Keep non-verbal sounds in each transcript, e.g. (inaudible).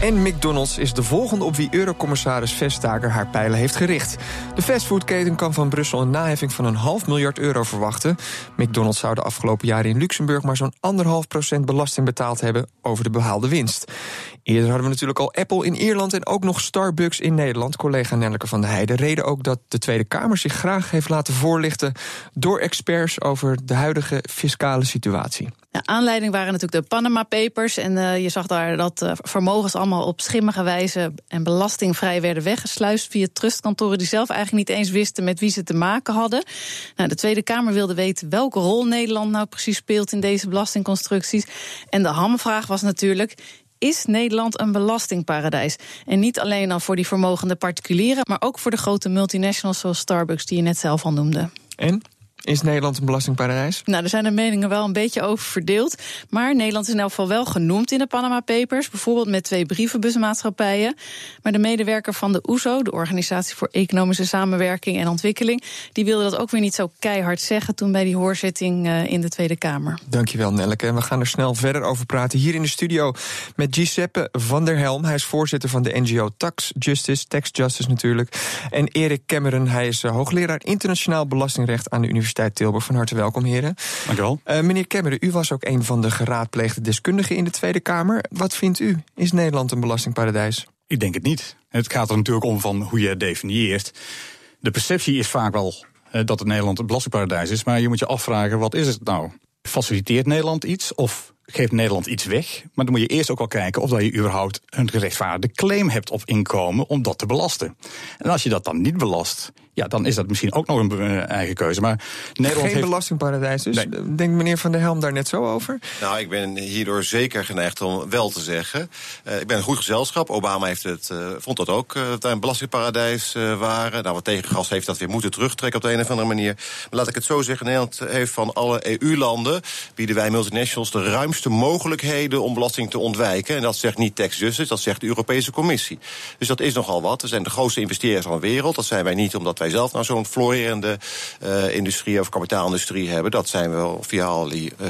En McDonald's is de volgende op wie Eurocommissaris Vestager haar pijlen heeft gericht. De fastfoodketen kan van Brussel een naheffing van een half miljard euro verwachten. McDonald's zou de afgelopen jaren in Luxemburg maar zo'n anderhalf procent belasting betaald hebben over de behaalde winst. Eerder hadden we natuurlijk al Apple in Ierland en ook nog Starbucks in Nederland. Collega Nelleke van der Heijden reden ook dat de Tweede Kamer zich graag heeft laten voorlichten door experts over de huidige fiscale situatie. De aanleiding waren natuurlijk de Panama Papers. En uh, je zag daar dat uh, vermogens allemaal op schimmige wijze en belastingvrij werden weggesluist via trustkantoren die zelf eigenlijk niet eens wisten met wie ze te maken hadden. Nou, de Tweede Kamer wilde weten welke rol Nederland nou precies speelt in deze belastingconstructies. En de hamvraag was natuurlijk: is Nederland een belastingparadijs. En niet alleen dan voor die vermogende particulieren, maar ook voor de grote multinationals zoals Starbucks, die je net zelf al noemde. En? Is Nederland een belastingparadijs? Nou, er zijn de meningen wel een beetje over verdeeld. Maar Nederland is in elk geval wel genoemd in de Panama Papers. Bijvoorbeeld met twee brievenbusmaatschappijen. Maar de medewerker van de OESO, de Organisatie voor Economische Samenwerking en Ontwikkeling, die wilde dat ook weer niet zo keihard zeggen toen bij die hoorzitting uh, in de Tweede Kamer. Dankjewel, Nelleke. En we gaan er snel verder over praten. Hier in de studio met Giuseppe van der Helm. Hij is voorzitter van de NGO Tax Justice, Tax Justice natuurlijk. En Erik Cameron, hij is uh, hoogleraar internationaal belastingrecht aan de Universiteit Universiteit Tilburg. Van harte welkom, heren. Dank u wel. Uh, meneer Kemmeren, u was ook een van de geraadpleegde deskundigen in de Tweede Kamer. Wat vindt u? Is Nederland een belastingparadijs? Ik denk het niet. Het gaat er natuurlijk om van hoe je het definieert. De perceptie is vaak wel uh, dat het Nederland een belastingparadijs is. Maar je moet je afvragen, wat is het nou? Faciliteert Nederland iets of geeft Nederland iets weg? Maar dan moet je eerst ook al kijken of dat je überhaupt een gerechtvaardigde claim hebt op inkomen om dat te belasten. En als je dat dan niet belast, ja, dan is dat misschien ook nog een uh, eigen keuze. Maar Nederland Geen heeft... belastingparadijs dus? Nee. Denkt meneer Van der Helm daar net zo over? Nou, ik ben hierdoor zeker geneigd om wel te zeggen. Uh, ik ben een goed gezelschap. Obama heeft het, uh, vond dat ook, dat wij een belastingparadijs waren. Nou, wat tegengas heeft dat weer moeten terugtrekken op de een of andere manier. Maar laat ik het zo zeggen, Nederland heeft van alle EU-landen... bieden wij multinationals de ruimste mogelijkheden om belasting te ontwijken. En dat zegt niet Tax Justice, dat zegt de Europese Commissie. Dus dat is nogal wat. We zijn de grootste investeerders van de wereld. Dat zijn wij niet omdat wij zelf nou zo'n florerende uh, industrie of kapitaalindustrie hebben. Dat zijn we via al die uh,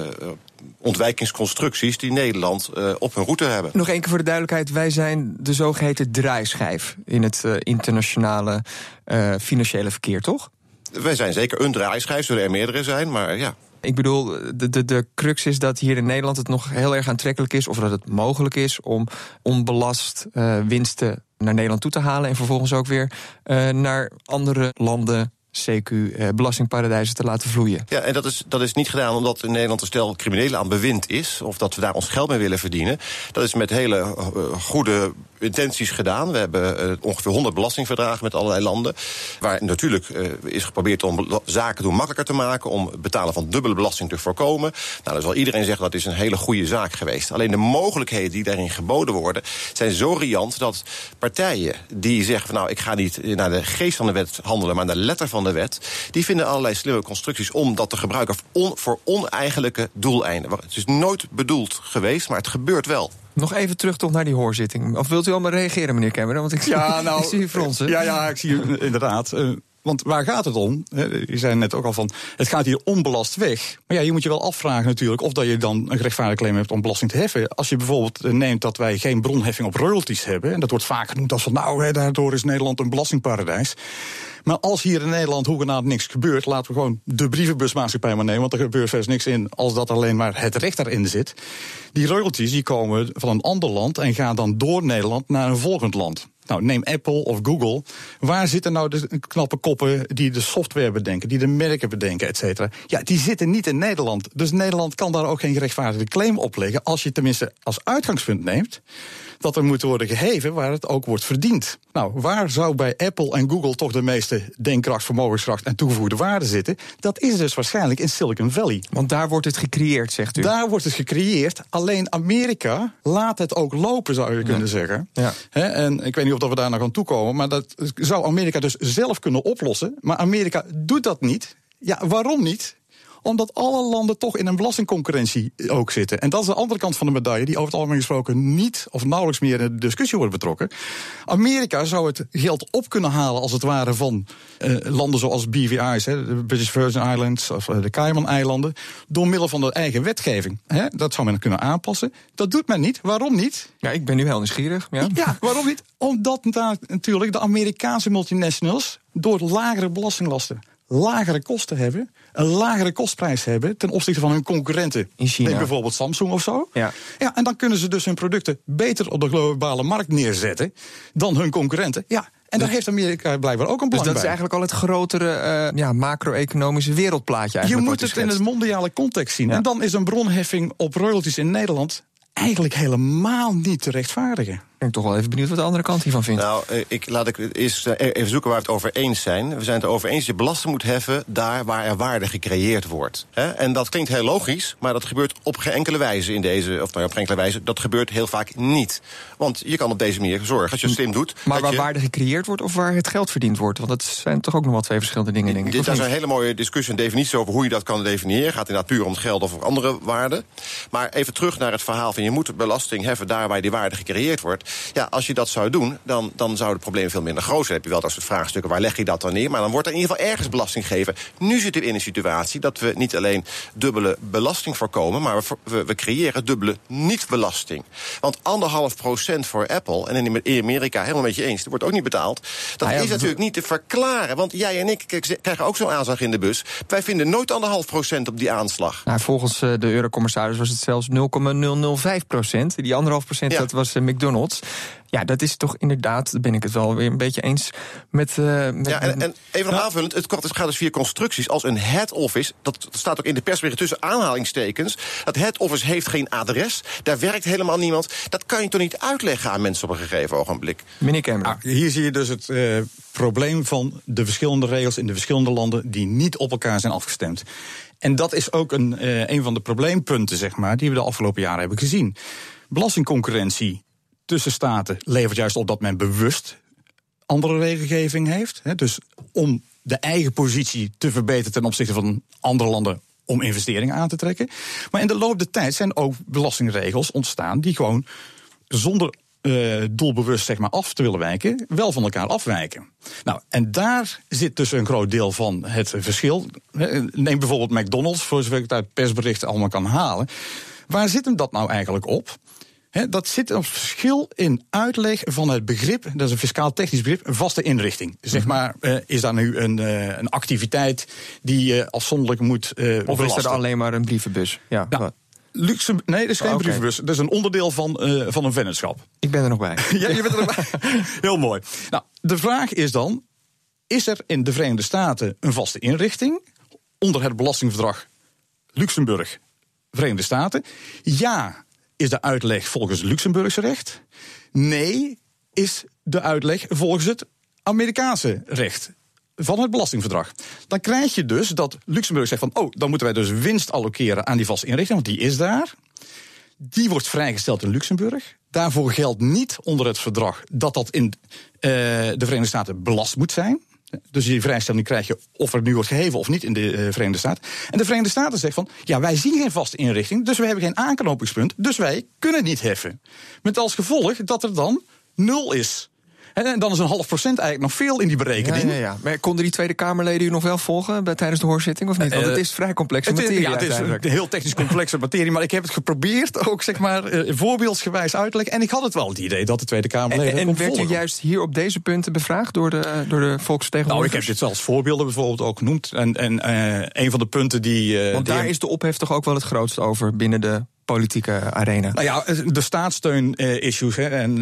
ontwijkingsconstructies die Nederland uh, op hun route hebben. Nog één keer voor de duidelijkheid: wij zijn de zogeheten draaischijf in het internationale financiële verkeer, toch? Wij zijn zeker een draaischijf, zullen er meerdere zijn, maar ja. Ik bedoel, de, de, de crux is dat hier in Nederland het nog heel erg aantrekkelijk is, of dat het mogelijk is om onbelast uh, winsten naar Nederland toe te halen en vervolgens ook weer uh, naar andere landen CQ eh, te laten vloeien. Ja, en dat is, dat is niet gedaan omdat in Nederland een stel criminelen aan bewind is... of dat we daar ons geld mee willen verdienen. Dat is met hele uh, goede intenties gedaan. We hebben uh, ongeveer 100 belastingverdragen met allerlei landen... waar natuurlijk is geprobeerd om zaken doen makkelijker te maken... om betalen van dubbele belasting te voorkomen. Nou, dan zal iedereen zeggen dat is een hele goede zaak geweest. Alleen de mogelijkheden die daarin geboden worden... zijn zo riant dat partijen die zeggen... Van, nou, ik ga niet naar de geest van de wet handelen... maar naar de letter van de wet... die vinden allerlei slimme constructies om dat te gebruiken... On, voor oneigenlijke doeleinden. Het is nooit bedoeld geweest, maar het gebeurt wel. Nog even terug toch naar die hoorzitting. Of wilt u al maar reageren, meneer Cameron? Want ik zie, ja, nou, ik zie u fronsen. Ja, ja, ik zie u inderdaad. Uh, want waar gaat het om? Je zei net ook al van, het gaat hier onbelast weg. Maar ja, je moet je wel afvragen natuurlijk of dat je dan een gerechtvaardigde claim hebt om belasting te heffen. Als je bijvoorbeeld neemt dat wij geen bronheffing op royalties hebben, en dat wordt vaak genoemd als van, nou, hè, daardoor is Nederland een belastingparadijs. Maar als hier in Nederland hoegenaamd niks gebeurt, laten we gewoon de brievenbusmaatschappij maar nemen, want er gebeurt verder niks in als dat alleen maar het recht daarin zit. Die royalties die komen van een ander land en gaan dan door Nederland naar een volgend land. Nou, neem Apple of Google. Waar zitten nou de knappe koppen die de software bedenken, die de merken bedenken, et cetera? Ja, die zitten niet in Nederland. Dus Nederland kan daar ook geen gerechtvaardigde claim op leggen. Als je tenminste als uitgangspunt neemt dat er moet worden geheven waar het ook wordt verdiend. Nou, waar zou bij Apple en Google toch de meeste denkkracht, vermogenskracht en toegevoegde waarde zitten? Dat is dus waarschijnlijk in Silicon Valley. Want daar wordt het gecreëerd, zegt u. Daar wordt het gecreëerd. Alleen Amerika laat het ook lopen, zou je kunnen zeggen. Ja. He, en ik weet niet of we daar nog aan toekomen, maar dat zou Amerika dus zelf kunnen oplossen. Maar Amerika doet dat niet. Ja, waarom niet? Omdat alle landen toch in een belastingconcurrentie ook zitten. En dat is de andere kant van de medaille, die over het algemeen gesproken niet of nauwelijks meer in de discussie wordt betrokken. Amerika zou het geld op kunnen halen, als het ware, van uh, landen zoals BVI's, hè, de British Virgin Islands of uh, de Cayman-eilanden, door middel van de eigen wetgeving. Hè, dat zou men kunnen aanpassen. Dat doet men niet. Waarom niet? Ja, ik ben nu heel nieuwsgierig. Ja, ja (laughs) waarom niet? Omdat natuurlijk de Amerikaanse multinationals door lagere belastinglasten lagere kosten hebben, een lagere kostprijs hebben ten opzichte van hun concurrenten. In China. bijvoorbeeld Samsung of zo. Ja. ja. En dan kunnen ze dus hun producten beter op de globale markt neerzetten dan hun concurrenten. Ja, en daar heeft Amerika blijkbaar ook een belang Dus dat is eigenlijk al het grotere uh, ja, macro-economische wereldplaatje. Eigenlijk je moet het in het mondiale context zien. En dan is een bronheffing op royalties in Nederland eigenlijk helemaal niet te rechtvaardigen. Ik ben toch wel even benieuwd wat de andere kant hiervan vindt. Nou, eh, ik, laat ik eens eh, even zoeken waar we het over eens zijn. We zijn het over eens dat je belasting moet heffen daar waar er waarde gecreëerd wordt. En dat klinkt heel logisch, maar dat gebeurt op geen enkele wijze in deze, of nou op geen enkele wijze, dat gebeurt heel vaak niet. Want je kan op deze manier zorgen, als je het slim doet. Maar waar je... waarde gecreëerd wordt of waar het geld verdiend wordt? Want dat zijn toch ook nog wel twee verschillende dingen, denk ik. Dit is een hele mooie discussie en definitie over hoe je dat kan definiëren. Gaat inderdaad puur om het geld of andere waarden. Maar even terug naar het verhaal van je moet belasting heffen daar waar die waarde gecreëerd wordt. Ja, als je dat zou doen, dan, dan zou het probleem veel minder groot zijn. heb je wel dat soort vraagstukken, waar leg je dat dan neer? Maar dan wordt er in ieder geval ergens belasting gegeven. Nu zitten we in een situatie dat we niet alleen dubbele belasting voorkomen... maar we, we, we creëren dubbele niet-belasting. Want anderhalf procent voor Apple, en in Amerika helemaal met je eens... dat wordt ook niet betaald. Dat Nou ja, is natuurlijk niet te verklaren. Want jij en ik krijgen ook zo'n aanslag in de bus. Wij vinden nooit anderhalf procent op die aanslag. Nou, volgens eh, de eurocommissaris was het zelfs 0,005 procent. Die anderhalf procent, Ja. dat was eh, Ja, dat is toch inderdaad, daar ben ik het wel weer een beetje eens met... eh, met Ja, en, en even nog aanvullend, het gaat- het gaat dus via constructies als een head office. Dat staat ook in de persbericht tussen aanhalingstekens. Dat head office heeft geen adres. Daar werkt helemaal niemand. Dat kan je toch niet uitleggen aan mensen op een gegeven ogenblik. Meneer Cameron. Ah, hier zie je dus het eh, probleem van de verschillende regels in de verschillende landen die niet op elkaar zijn afgestemd. En dat is ook een, eh, een van de probleempunten, zeg maar, die we de afgelopen jaren hebben gezien. Belastingconcurrentie tussen staten levert juist op dat men bewust andere regelgeving heeft. Hè, dus om de eigen positie te verbeteren ten opzichte van andere landen om investeringen aan te trekken. Maar in de loop der tijd zijn ook belastingregels ontstaan die gewoon zonder eh, doelbewust zeg maar, af te willen wijken, wel van elkaar afwijken. Nou, en daar zit dus een groot deel van het verschil. Neem bijvoorbeeld McDonald's, voor zover ik het uit persberichten allemaal kan halen. Waar zit hem dat nou eigenlijk op? Dat zit een verschil in uitleg van het begrip, dat is een fiscaal-technisch begrip, een vaste inrichting. Zeg maar, eh, is daar nu een, eh, een activiteit die je afzonderlijk moet eh of is er alleen maar een brievenbus? Ja, Nou, nee, dat is geen Oh, oké. brievenbus. Dat is een onderdeel van, eh, van een vennootschap. ik ben er nog bij. (laughs) Ja, je bent erbij. (laughs) Heel mooi. Nou, de vraag is dan: is er in de Verenigde Staten een vaste inrichting onder het belastingverdrag Luxemburg, Verenigde Staten? Ja, is de uitleg volgens Luxemburgse recht? Nee, is de uitleg volgens het Amerikaanse recht van het belastingverdrag. Dan krijg je dus dat Luxemburg zegt van, oh, dan moeten wij dus winst allokeren aan die vaste inrichting, want die is daar. Die wordt vrijgesteld in Luxemburg. Daarvoor geldt niet onder het verdrag dat dat in eh, de Verenigde Staten belast moet zijn. Dus die vrijstelling krijg je of er nu wordt geheven of niet in de eh, Verenigde Staten. En de Verenigde Staten zegt van, ja, wij zien geen vaste inrichting, dus we hebben geen aanknopingspunt, dus wij kunnen niet heffen. Met als gevolg dat er dan nul is. En en dan is een half procent eigenlijk nog veel in die berekening. ja, ja. Maar konden die Tweede Kamerleden u nog wel volgen bij, tijdens de hoorzitting of niet? Want Eh, het is vrij complexe Het is, materie ja, het is een heel technisch complexe materie, maar ik heb het geprobeerd ook zeg maar eh, voorbeeldsgewijs uit te leggen. En ik had het wel het idee dat de Tweede En, Kamerleden en kon werd u volgen. juist hier op deze punten bevraagd door de, door de Nou, ik heb volksvertegenwoordigers? dit zelfs voorbeelden bijvoorbeeld ook genoemd. En, en eh, een van de punten die. eh, Want die- daar is de ophef toch ook wel het grootst over binnen de politieke arena. Nou ja, de staatssteun-issues. hè en eh,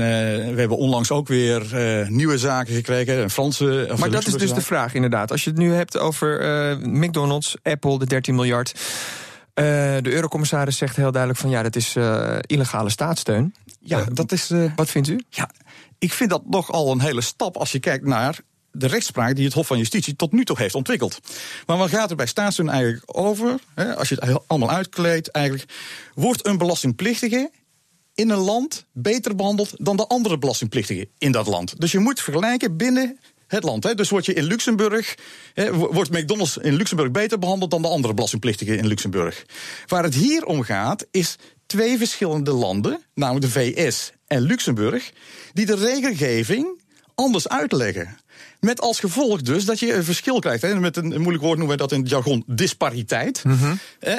we hebben onlangs ook weer eh, nieuwe zaken gekregen. Een Franse. of Maar dat is dus de vraag, inderdaad. Als je het nu hebt over eh, McDonald's, Apple, de 13 miljard. eh, de eurocommissaris zegt heel duidelijk van ja, dat is eh, illegale staatssteun. Ja, dat is. eh, Wat vindt u? Ja, ik vind dat nogal een hele stap als je kijkt naar de rechtspraak die het Hof van Justitie tot nu toe heeft ontwikkeld. Maar wat gaat er bij staatssteun eigenlijk over? Hè, als je het allemaal uitkleedt, eigenlijk wordt een belastingplichtige in een land beter behandeld dan de andere belastingplichtigen in dat land. Dus je moet vergelijken binnen het land. Hè. Dus word je in Luxemburg, hè, wordt McDonald's in Luxemburg beter behandeld dan de andere belastingplichtigen in Luxemburg. Waar het hier om gaat, is twee verschillende landen, namelijk de VS en Luxemburg, die de regelgeving anders uitleggen. Met als gevolg dus dat je een verschil krijgt. Hè. Met een, moeilijk woord noemen we dat in het jargon dispariteit. Mm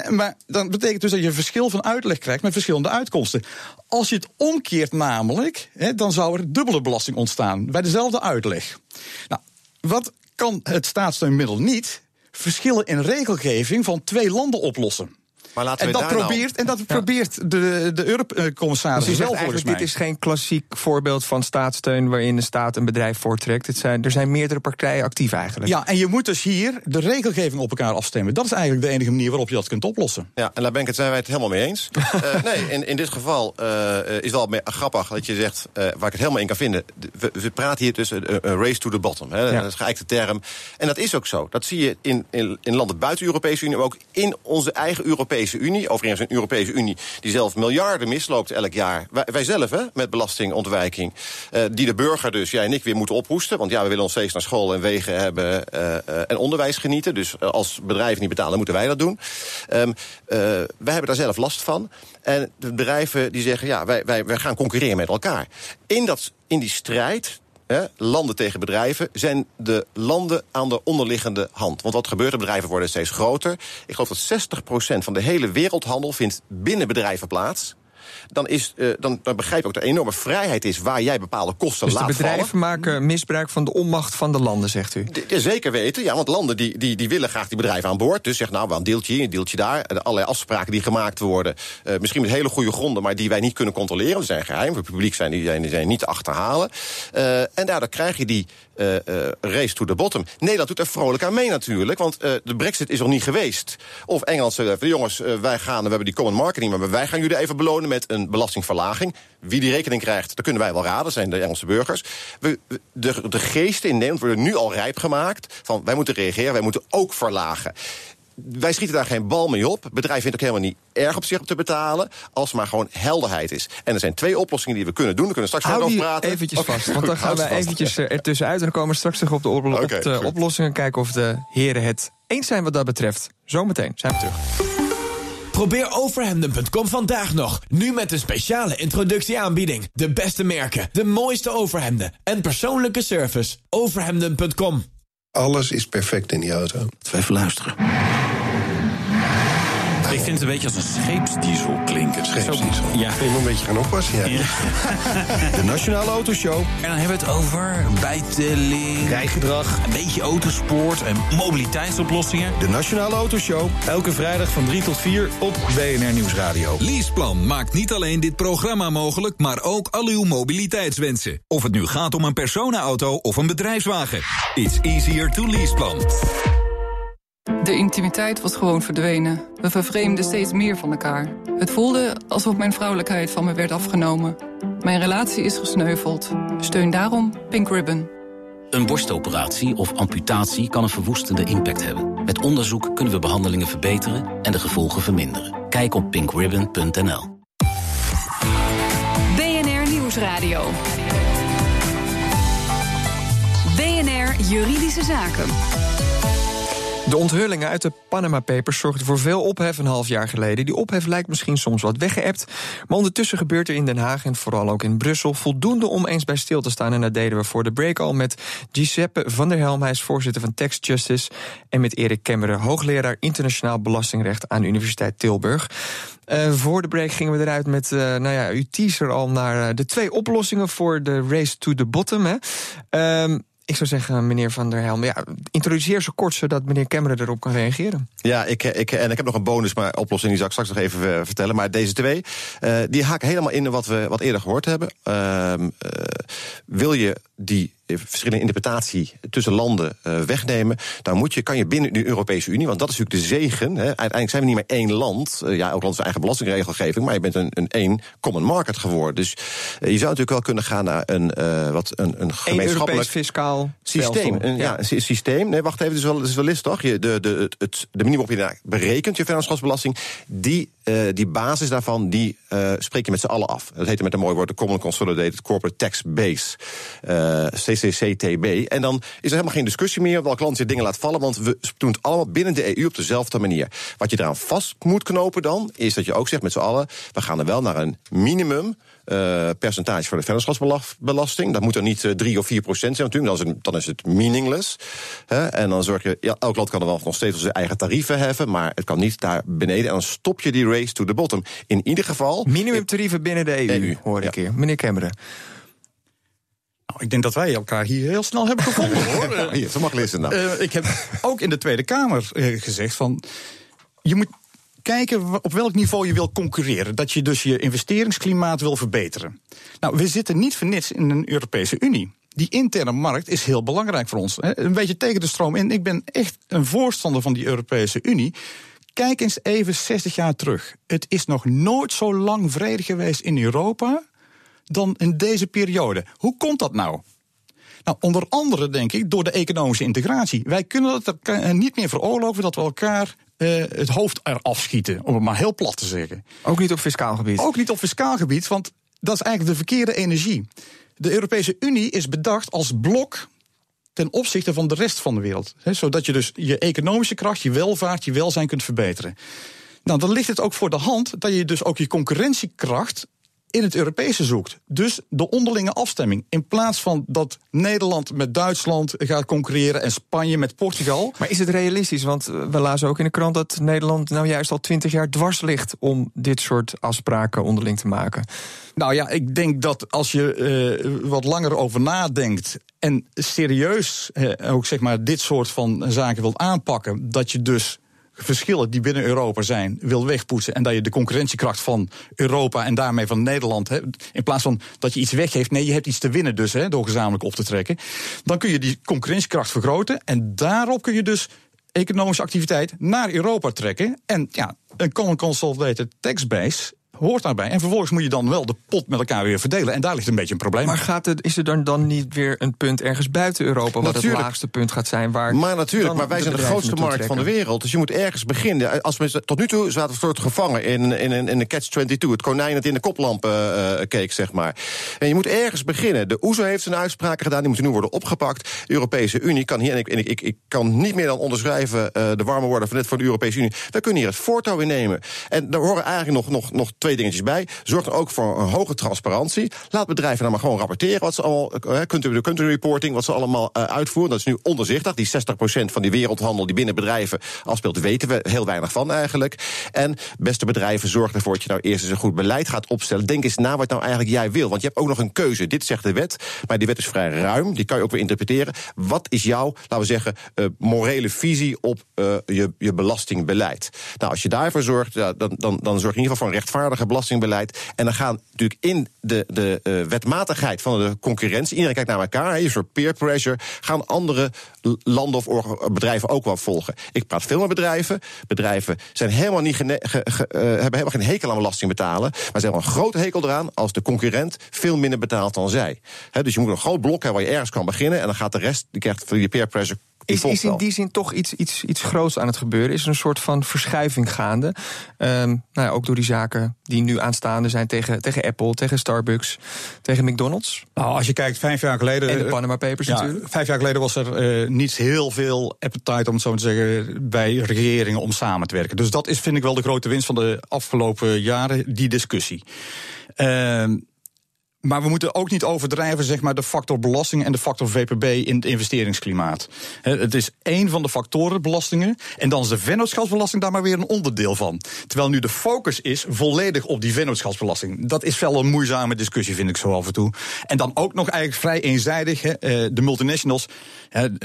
maar dan betekent dus dat je een verschil van uitleg krijgt met verschillende uitkomsten. Als je het omkeert namelijk, hè, dan zou er dubbele belasting ontstaan bij dezelfde uitleg. Nou, wat kan het staatssteunmiddel niet? Verschillen in regelgeving van twee landen oplossen. Maar laten en, we dat daar probeert, en dat probeert de, de Eurocommissaris Dus wel zegt volgens mij. dit is geen klassiek voorbeeld van staatssteun waarin de staat een bedrijf voortrekt. Het zijn, er zijn meerdere partijen actief eigenlijk. Ja, en je moet dus hier de regelgeving op elkaar afstemmen. Dat is eigenlijk de enige manier waarop je dat kunt oplossen. Ja, en daar ben ik het, zijn wij het helemaal mee eens. (laughs) Eh, nee, in, in dit geval eh, is wel grappig dat je zegt, eh, waar ik het helemaal in kan vinden. de- We, we praten hier tussen een race to the bottom. Hè, Ja. Dat is een geëikte term. En dat is ook zo. Dat zie je in, in, in landen buiten de Europese Unie, maar ook in onze eigen Europese Unie. Overigens een Europese Unie die zelf miljarden misloopt elk jaar. Wij, zelf, hè, met belastingontwijking. eh, die de burger dus, jij en ik, weer moeten ophoesten. Want ja, we willen ons steeds naar school en wegen hebben eh, eh, en onderwijs genieten. Dus als bedrijven niet betalen, moeten wij dat doen. Ehm, eh, wij hebben daar zelf last van. En de bedrijven die zeggen, ja, wij, wij, wij gaan concurreren met elkaar. In, dat, in die strijd Hè, landen tegen bedrijven, zijn de landen aan de onderliggende hand. Want wat gebeurt er? Bedrijven worden steeds groter. Ik geloof dat 60% van de hele wereldhandel vindt binnen bedrijven plaats. Dan, is, eh, dan, dan begrijp ik ook dat er enorme vrijheid is waar jij bepaalde kosten Dus de laat bedrijven vallen. maken misbruik van de onmacht van de landen, zegt u. Zeker weten, ja, want landen die, die, die willen graag die bedrijven aan boord. Dus zeg nou, wel een deeltje hier, een deeltje daar. En allerlei afspraken die gemaakt worden. eh, misschien met hele goede gronden, maar die wij niet kunnen controleren. Die zijn geheim, voor het publiek zijn die, zijn, die zijn niet te achterhalen. Eh, en daardoor krijg je die eh, eh, race to the bottom. Nederland doet er vrolijk aan mee natuurlijk, want eh, de brexit is nog niet geweest. Of Engeland zegt, jongens, eh, wij gaan, we hebben die common marketing... maar wij gaan jullie even belonen met een belastingverlaging. Wie die rekening krijgt, dat kunnen wij wel raden, zijn de Engelse burgers. We, de, de geesten in Nederland worden nu al rijp gemaakt... van wij moeten reageren, wij moeten ook verlagen. Wij schieten daar geen bal mee op. Het bedrijf vindt ook helemaal niet erg op zich om te betalen... als er maar gewoon helderheid is. En er zijn twee oplossingen die we kunnen doen. We kunnen straks verder Hou over praten. eventjes vast, want dan (laughs) gaan we vast. eventjes eh, ertussenuit... en dan komen we straks terug op de, op de oplossingen... kijken of de heren het eens zijn wat dat betreft. Zometeen zijn we terug. Probeer overhemden.com vandaag nog. Nu met een speciale introductieaanbieding. De beste merken, de mooiste overhemden en persoonlijke service. Overhemden.com. Alles is perfect in die auto. Even luisteren. Ik vind het een beetje als een scheepsdiesel klinken. Scheepsdiesel. Ja. Je moet een beetje gaan oppassen. Ja. (laughs) De Nationale Autoshow. En dan hebben we het over bijtelling, rijgedrag, een beetje autosport en mobiliteitsoplossingen. De Nationale Autoshow. Elke vrijdag van 3 tot 4 op BNR Nieuwsradio. Leaseplan maakt niet alleen dit programma mogelijk, maar ook al uw mobiliteitswensen. Of het nu gaat om een personenauto of een bedrijfswagen. It's easier to leaseplan. De intimiteit was gewoon verdwenen. We vervreemden steeds meer van elkaar. Het voelde alsof mijn vrouwelijkheid van me werd afgenomen. Mijn relatie is gesneuveld. Steun daarom Pink Ribbon. Een borstoperatie of amputatie kan een verwoestende impact hebben. Met onderzoek kunnen we behandelingen verbeteren en de gevolgen verminderen. Kijk op pinkribbon.nl. BNR Nieuwsradio. BNR Juridische Zaken. De onthullingen uit de Panama Papers zorgden voor veel ophef een half jaar geleden. Die ophef lijkt misschien soms wat weggeëpt. Maar ondertussen gebeurt er in Den Haag en vooral ook in Brussel voldoende om eens bij stil te staan. En dat deden we voor de break al met Giuseppe van der Helm. Hij is voorzitter van Tax Justice. En met Erik Kemmeren, hoogleraar internationaal belastingrecht aan de Universiteit Tilburg. Eh, voor de break gingen we eruit met, eh, nou ja, u teaser al naar eh, de twee oplossingen voor de race to the bottom. Hè. Ehm, ik zou zeggen, meneer Van der Helm, ja, introduceer zo kort zodat meneer Kemmeren erop kan reageren. Ja, ik, ik, en ik heb nog een bonus maar oplossing, die zal ik straks nog even eh, vertellen. Maar deze twee, eh, die haken helemaal in wat we wat eerder gehoord hebben. Ehm, eh, wil je die eh, verschillende interpretatie tussen landen eh, wegnemen, dan moet je, kan je binnen de Europese Unie, want dat is natuurlijk de zegen. Hè, uiteindelijk zijn we niet meer één land. Eh, ja, elk land zijn eigen belastingregelgeving, maar je bent een, een één common market geworden. Dus je zou natuurlijk wel kunnen gaan naar een, wat, een, een gemeenschappelijk Europees fiscaal systeem. Een, ja, een sy- systeem. Nee, wacht even, het is wel, het is wel list, toch? Je, de, de, het- de daar berekent, je vennootschapsbelasting, die, die basis daarvan, die eh, spreek je met z'n allen af. Dat heet met een mooi woord de Common Consolidated Corporate Tax Base. Eh, uh, CCCTB. En dan is er helemaal geen discussie meer welk land je dingen laat vallen, want we doen het allemaal binnen de EU op dezelfde manier. Wat je eraan vast moet knopen dan, is dat je ook zegt met z'n allen, we gaan er wel naar een minimum uh, percentage voor de vennootschapsbelasting. Dat moet er niet uh, 3 of 4 procent zijn natuurlijk, dan is het, dan is het meaningless. Hè? En dan zorg je, ja, elk land kan er wel nog steeds zijn eigen tarieven heffen, maar het kan niet daar beneden. En dan stop je die race to the bottom. In ieder geval... Minimumtarieven binnen de EU, EU hoor ik ja. hier. Meneer Kemmeren. Nou, ik denk dat wij elkaar hier heel snel hebben gevonden, (laughs) hoor. hier, zo mag lezen nou. Uh, ik heb ook in de Tweede Kamer uh, gezegd van... je moet kijken op welk niveau je wil concurreren. Dat je dus je investeringsklimaat wil verbeteren. Nou, we zitten niet voor niets in een Europese Unie. Die interne markt is heel belangrijk voor ons. Een beetje tegen de stroom in. Ik ben echt een voorstander van die Europese Unie. Kijk eens even 60 jaar terug. Het is nog nooit zo lang vrede geweest in Europa dan in deze periode. Hoe komt dat nou? Nou, onder andere denk ik door de economische integratie. Wij kunnen het er niet meer veroorloven dat we elkaar uh, het hoofd eraf schieten, om het maar heel plat te zeggen. Ook niet op fiscaal gebied? Ook niet op fiscaal gebied, want dat is eigenlijk de verkeerde energie. De Europese Unie is bedacht als blok ten opzichte van de rest van de wereld. He, zodat je dus je economische kracht, je welvaart, je welzijn kunt verbeteren. Nou, dan ligt het ook voor de hand dat je dus ook je concurrentiekracht in het Europese zoekt. Dus de onderlinge afstemming. In plaats van dat Nederland met Duitsland gaat concurreren en Spanje met Portugal. Maar is het realistisch? Want we lazen ook in de krant dat Nederland nou juist al twintig jaar dwars ligt om dit soort afspraken onderling te maken. Nou ja, ik denk dat als je uh, wat langer over nadenkt en serieus uh, ook zeg maar dit soort van zaken wilt aanpakken, dat je dus verschillen die binnen Europa zijn wil wegpoetsen. En dat je de concurrentiekracht van Europa en daarmee van Nederland. Hè, in plaats van dat je iets weggeeft, nee, je hebt iets te winnen dus door gezamenlijk op te trekken. Dan kun je die concurrentiekracht vergroten. En daarop kun je dus economische activiteit naar Europa trekken. En ja, een common consolidated tax base hoort daarbij. En vervolgens moet je dan wel de pot met elkaar weer verdelen. En daar ligt een beetje een probleem. Maar gaat het, is er dan, dan niet weer een punt ergens buiten Europa... wat natuurlijk. het laagste punt gaat zijn? Waar maar natuurlijk, maar wij zijn de grootste markt van de wereld. Dus je moet ergens beginnen. Als we, tot nu toe zaten we soort gevangen in, in, in, in de catch-22. Het konijn dat in de koplampen uh, keek, zeg maar. En je moet ergens beginnen. De OESO heeft zijn uitspraken gedaan. Die moeten nu worden opgepakt. De Europese Unie kan hier... En ik, en ik, ik, ik kan niet meer dan onderschrijven uh, de warme woorden van net voor de Europese Unie. We kunnen hier het voortouw in nemen. En daar horen eigenlijk nog, nog, nog twee dingetjes bij. Zorg er ook voor een hoge transparantie. Laat bedrijven dan maar gewoon rapporteren wat ze allemaal. Uh, country, country reporting, wat ze allemaal uh, uitvoeren. Dat is nu onderzichtig. Die 60% van die wereldhandel die binnen bedrijven afspeelt, weten we heel weinig van eigenlijk. En beste bedrijven, zorg ervoor dat je nou eerst eens een goed beleid gaat opstellen. Denk eens na wat nou eigenlijk jij wil. Want je hebt ook nog een keuze. Dit zegt de wet. Maar die wet is vrij ruim. Die kan je ook weer interpreteren. Wat is jouw, laten we zeggen, uh, morele visie op je, je belastingbeleid? Nou, als je daarvoor zorgt, dan, dan, dan zorg je in ieder geval voor een belastingbeleid. En dan gaan natuurlijk in de, de uh, wetmatigheid van de concurrentie, iedereen kijkt naar elkaar, een soort peer pressure, gaan andere landen of bedrijven ook wel volgen. Ik praat veel met bedrijven. Bedrijven zijn helemaal niet ge, uh, hebben helemaal geen hekel aan belasting betalen, maar ze hebben een grote hekel eraan als de concurrent veel minder betaalt dan zij. Dus je moet een groot blok hebben waar je ergens kan beginnen en dan gaat de rest, die krijgt die peer pressure is, is, in die zin toch iets, iets, iets groots aan het gebeuren? Is er een soort van verschuiving gaande? Um, nou ja, ook door die zaken die nu aanstaande zijn tegen, tegen Apple, tegen Starbucks, tegen McDonald's. Nou, als je kijkt, vijf jaar geleden. En de Panama Papers ja, natuurlijk. Vijf jaar geleden was er uh, niet heel veel appetite, om het zo te zeggen, bij regeringen om samen te werken. Dus dat is, vind ik wel de grote winst van de afgelopen jaren, die discussie. Uh, maar we moeten ook niet overdrijven zeg maar, de factor belasting en de factor VPB in het investeringsklimaat. Het is één van de factoren, belastingen. En dan is de vennootschapsbelasting daar maar weer een onderdeel van. Terwijl nu de focus is volledig op die vennootschapsbelasting. Dat is wel een moeizame discussie, vind ik zo af en toe. En dan ook nog eigenlijk vrij eenzijdig. De multinationals,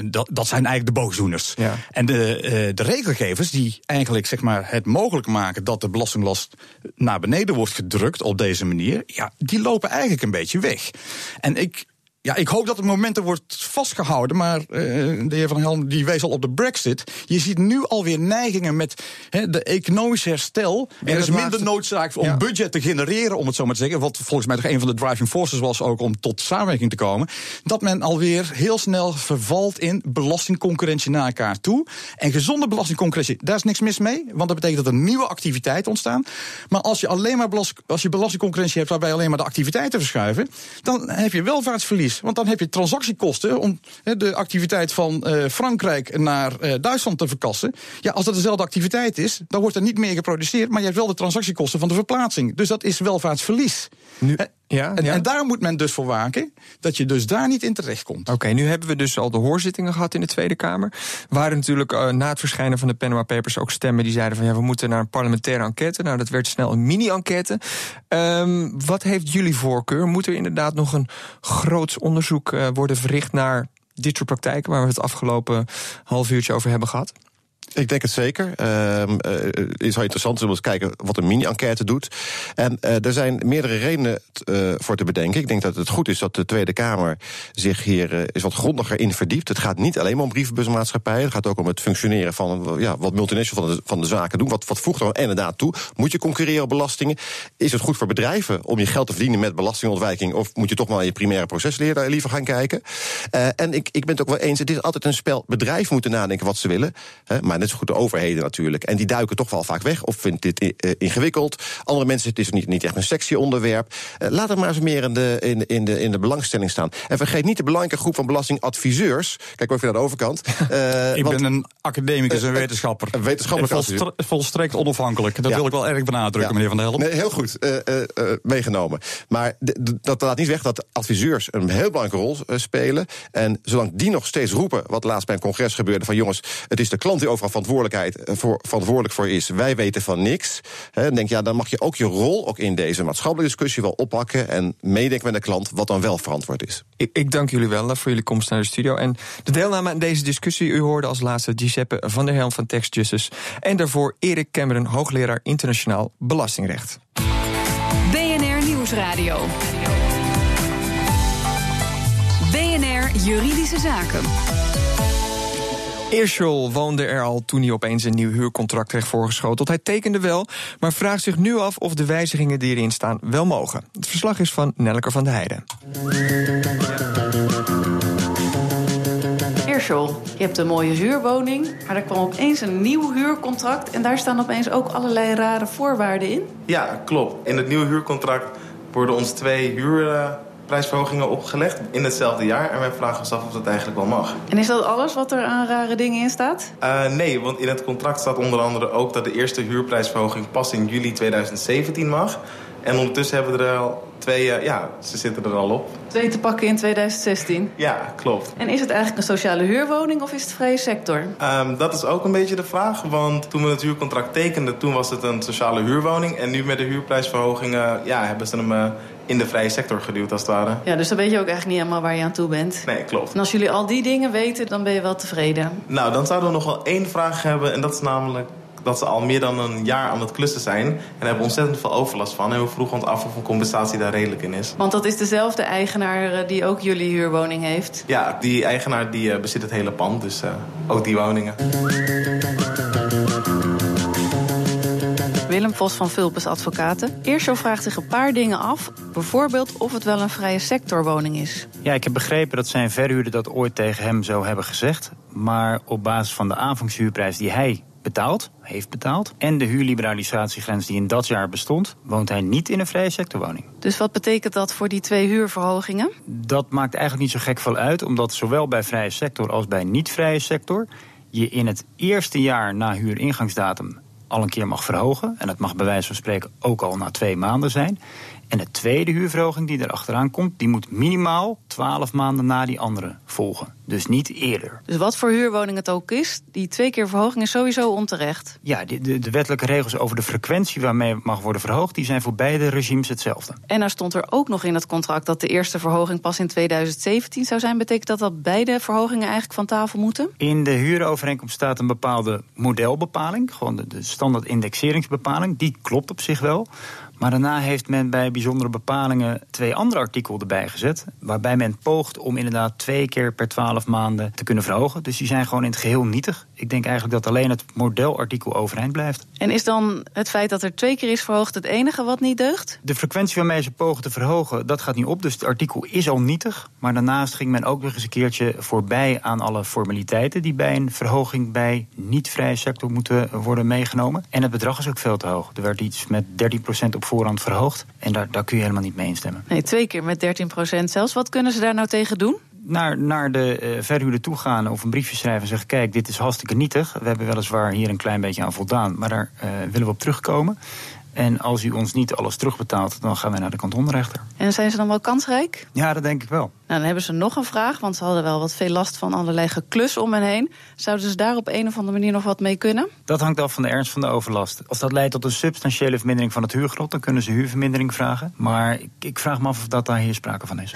dat, dat zijn eigenlijk de boosdoeners. Ja. En de, de regelgevers die eigenlijk zeg maar, het mogelijk maken dat de belastinglast naar beneden wordt gedrukt op deze manier, ja, die lopen eigenlijk een beetje weg. En ik, ja, ik hoop dat het momenten wordt vastgehouden. Maar uh, de heer Van Helm die wees al op de Brexit. Je ziet nu alweer neigingen met he, de economische herstel. Er is minder noodzaak om ja. budget te genereren, om het zo maar te zeggen. Wat volgens mij toch een van de driving forces was ook om tot samenwerking te komen. Dat men alweer heel snel vervalt in belastingconcurrentie naar elkaar toe. En gezonde belastingconcurrentie, daar is niks mis mee. Want dat betekent dat er nieuwe activiteiten ontstaan. Maar als je alleen maar belast, als je belastingconcurrentie hebt waarbij alleen maar de activiteiten verschuiven. dan heb je welvaartsverlies. Want dan heb je transactiekosten om de activiteit van uh, Frankrijk naar uh, Duitsland te verkassen. Ja, als dat dezelfde activiteit is, dan wordt er niet meer geproduceerd, maar je hebt wel de transactiekosten van de verplaatsing. Dus dat is welvaartsverlies. Nu, ja, en, ja. en, daar moet men dus voor waken dat je dus daar niet in terecht komt. Oké, nu hebben we dus al de hoorzittingen gehad in de Tweede Kamer. Waren natuurlijk uh, na het verschijnen van de Panama Papers ook stemmen die zeiden van ja, we moeten naar een parlementaire enquête. Nou, dat werd snel een mini-enquête. Um, wat heeft jullie voorkeur? Moet er inderdaad nog een groots onderzoek uh, worden verricht naar dit soort praktijken waar we het afgelopen half uurtje over hebben gehad? Ik denk het zeker. Uh, het is wel interessant om eens kijken wat een mini-enquête doet. En uh, er zijn meerdere redenen uh, voor te bedenken. Ik denk dat het goed is dat de Tweede Kamer zich hier is wat grondiger in verdiept. Het gaat niet alleen om brievenbusmaatschappijen. Het gaat ook om het functioneren van ja, wat multinationals van de, van de zaken doen. Wat, wat voegt er inderdaad toe? Moet je concurreren op belastingen? Is het goed voor bedrijven om je geld te verdienen met belastingontwijking? Of moet je toch maar je primaire procesleer liever gaan kijken? en ik, ik ben het ook wel eens, het is altijd een spel. Bedrijven moeten nadenken wat ze willen. Hè, maar net zo goed de overheden natuurlijk. En die duiken toch wel vaak weg of vindt dit uh, ingewikkeld. Andere mensen, het is niet, niet echt een sexy onderwerp. Uh, laat het maar eens meer in de, in, in, de, in de belangstelling staan. En vergeet niet de belangrijke groep van belastingadviseurs. Kijk ook even naar de overkant. Uh, (laughs) ik want, ben een academicus en wetenschapper. Een wetenschappelijk volstre volstrekt onafhankelijk. Dat ja. wil ik wel erg benadrukken, ja. meneer Van der Helm. Nee, heel goed meegenomen. Maar dat laat niet weg dat adviseurs een heel belangrijke rol spelen. En zolang die nog steeds roepen, wat laatst bij een congres gebeurde... van jongens, het is de klant die overal verantwoordelijkheid eh, voor, verantwoordelijk voor is. Wij weten van niks. He, denk ja, dan mag je ook je rol ook in deze maatschappelijke discussie wel oppakken en meedenken met de klant wat dan wel verantwoord is. Ik, ik dank jullie wel voor jullie komst naar de studio en de deelname aan deze discussie. U hoorde als laatste Giuseppe van der Helm van Tax Justice en daarvoor Erik Cameron, hoogleraar internationaal belastingrecht. BNR Nieuwsradio. BNR Juridische Zaken. Eerschel woonde er al toen hij opeens een nieuw huurcontract kreeg voorgeschoteld. Hij tekende wel, maar vraagt zich nu af of de wijzigingen die erin staan wel mogen. Het verslag is van Nelker van der Heijden. Eerschel, je hebt een mooie huurwoning, maar er kwam opeens een nieuw huurcontract... en daar staan opeens ook allerlei rare voorwaarden in? Ja, klopt. In het nieuwe huurcontract worden ons twee huur prijsverhogingen opgelegd in hetzelfde jaar. En wij vragen ons af of dat eigenlijk wel mag. En is dat alles wat er aan rare dingen in staat? Uh, nee, want in het contract staat onder andere ook dat de eerste huurprijsverhoging pas in juli 2017 mag. En ondertussen hebben we er al twee, uh, ja, ze zitten er al op. Twee te pakken in 2016? Ja, klopt. En is het eigenlijk een sociale huurwoning of is het vrije sector? Um, dat is ook een beetje de vraag, want toen we het huurcontract tekenden... toen was het een sociale huurwoning. En nu met de huurprijsverhogingen ja, hebben ze hem uh, in de vrije sector geduwd, als het ware. Ja, dus dan weet je ook echt niet helemaal waar je aan toe bent. Nee, klopt. En als jullie al die dingen weten, dan ben je wel tevreden? Nou, dan zouden we nog wel één vraag hebben. En dat is namelijk dat ze al meer dan een jaar aan het klussen zijn. En hebben ontzettend veel overlast van. En we vroegen ons af of een compensatie daar redelijk in is. Want dat is dezelfde eigenaar eh, die ook jullie huurwoning heeft? Ja, die eigenaar die uh, bezit het hele pand. Dus uh, ook die woningen. Willem Vos van Vulpes Advocaten. Eerst vraagt zich een paar dingen af. Bijvoorbeeld of het wel een vrije sectorwoning is. Ja, ik heb begrepen dat zijn verhuurder dat ooit tegen hem zou hebben gezegd. Maar op basis van de aanvangshuurprijs die hij betaald, heeft betaald. En de huurliberalisatiegrens die in dat jaar bestond, woont hij niet in een vrije sectorwoning. Dus wat betekent dat voor die twee huurverhogingen? Dat maakt eigenlijk niet zo gek veel uit, omdat zowel bij vrije sector als bij niet-vrije sector je in het eerste jaar na huuringangsdatum al een keer mag verhogen. En dat mag bij wijze van spreken ook al na twee maanden zijn. En de tweede huurverhoging die er achteraan komt, die moet minimaal 12 maanden na die andere volgen. Dus niet eerder. Dus wat voor huurwoning het ook is, die twee keer verhoging is sowieso onterecht. Ja, de, de, de wettelijke regels over de frequentie waarmee het mag worden verhoogd, die zijn voor beide regimes hetzelfde. En er stond er ook nog in het contract dat de eerste verhoging pas in 2017 zou zijn. Betekent dat dat beide verhogingen eigenlijk van tafel moeten? In de huurovereenkomst staat een bepaalde modelbepaling, gewoon de, de standaard indexeringsbepaling. Die klopt op zich wel. Maar daarna heeft men bij bijzondere bepalingen twee andere artikelen erbij gezet. Waarbij men poogt om inderdaad twee keer per twaalf maanden te kunnen verhogen. Dus die zijn gewoon in het geheel nietig. Ik denk eigenlijk dat alleen het modelartikel overeind blijft. En is dan het feit dat er twee keer is verhoogd het enige wat niet deugt? De frequentie waarmee ze pogen te verhogen, dat gaat niet op. Dus het artikel is al nietig. Maar daarnaast ging men ook nog eens een keertje voorbij aan alle formaliteiten die bij een verhoging bij niet-vrije sector moeten worden meegenomen. En het bedrag is ook veel te hoog. Er werd iets met 13% op voorhand verhoogd. En daar, daar kun je helemaal niet mee instemmen. Nee, twee keer met 13% zelfs. Wat kunnen ze daar nou tegen doen? Naar, naar de uh, verhuurder toe gaan of een briefje schrijven en zeggen: Kijk, dit is hartstikke nietig. We hebben weliswaar hier een klein beetje aan voldaan, maar daar uh, willen we op terugkomen. En als u ons niet alles terugbetaalt, dan gaan wij naar de kantonrechter. En zijn ze dan wel kansrijk? Ja, dat denk ik wel. Nou, dan hebben ze nog een vraag, want ze hadden wel wat veel last van allerlei geklus om hen heen. Zouden ze daar op een of andere manier nog wat mee kunnen? Dat hangt af van de ernst van de overlast. Als dat leidt tot een substantiële vermindering van het huurgrot, dan kunnen ze huurvermindering vragen. Maar ik, ik vraag me af of dat daar hier sprake van is.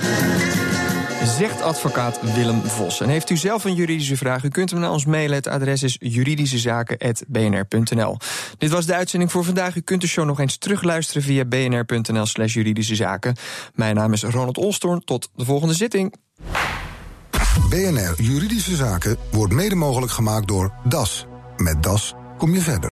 Zegt advocaat Willem Vos. En heeft u zelf een juridische vraag? U kunt hem naar ons mailen. Het adres is juridischezaken.bnr.nl. Dit was de uitzending voor vandaag. U kunt de show nog eens terugluisteren via bnr.nl slash juridische zaken. Mijn naam is Ronald Olstorn. Tot de volgende zitting. BNR Juridische Zaken wordt mede mogelijk gemaakt door DAS. Met DAS kom je verder.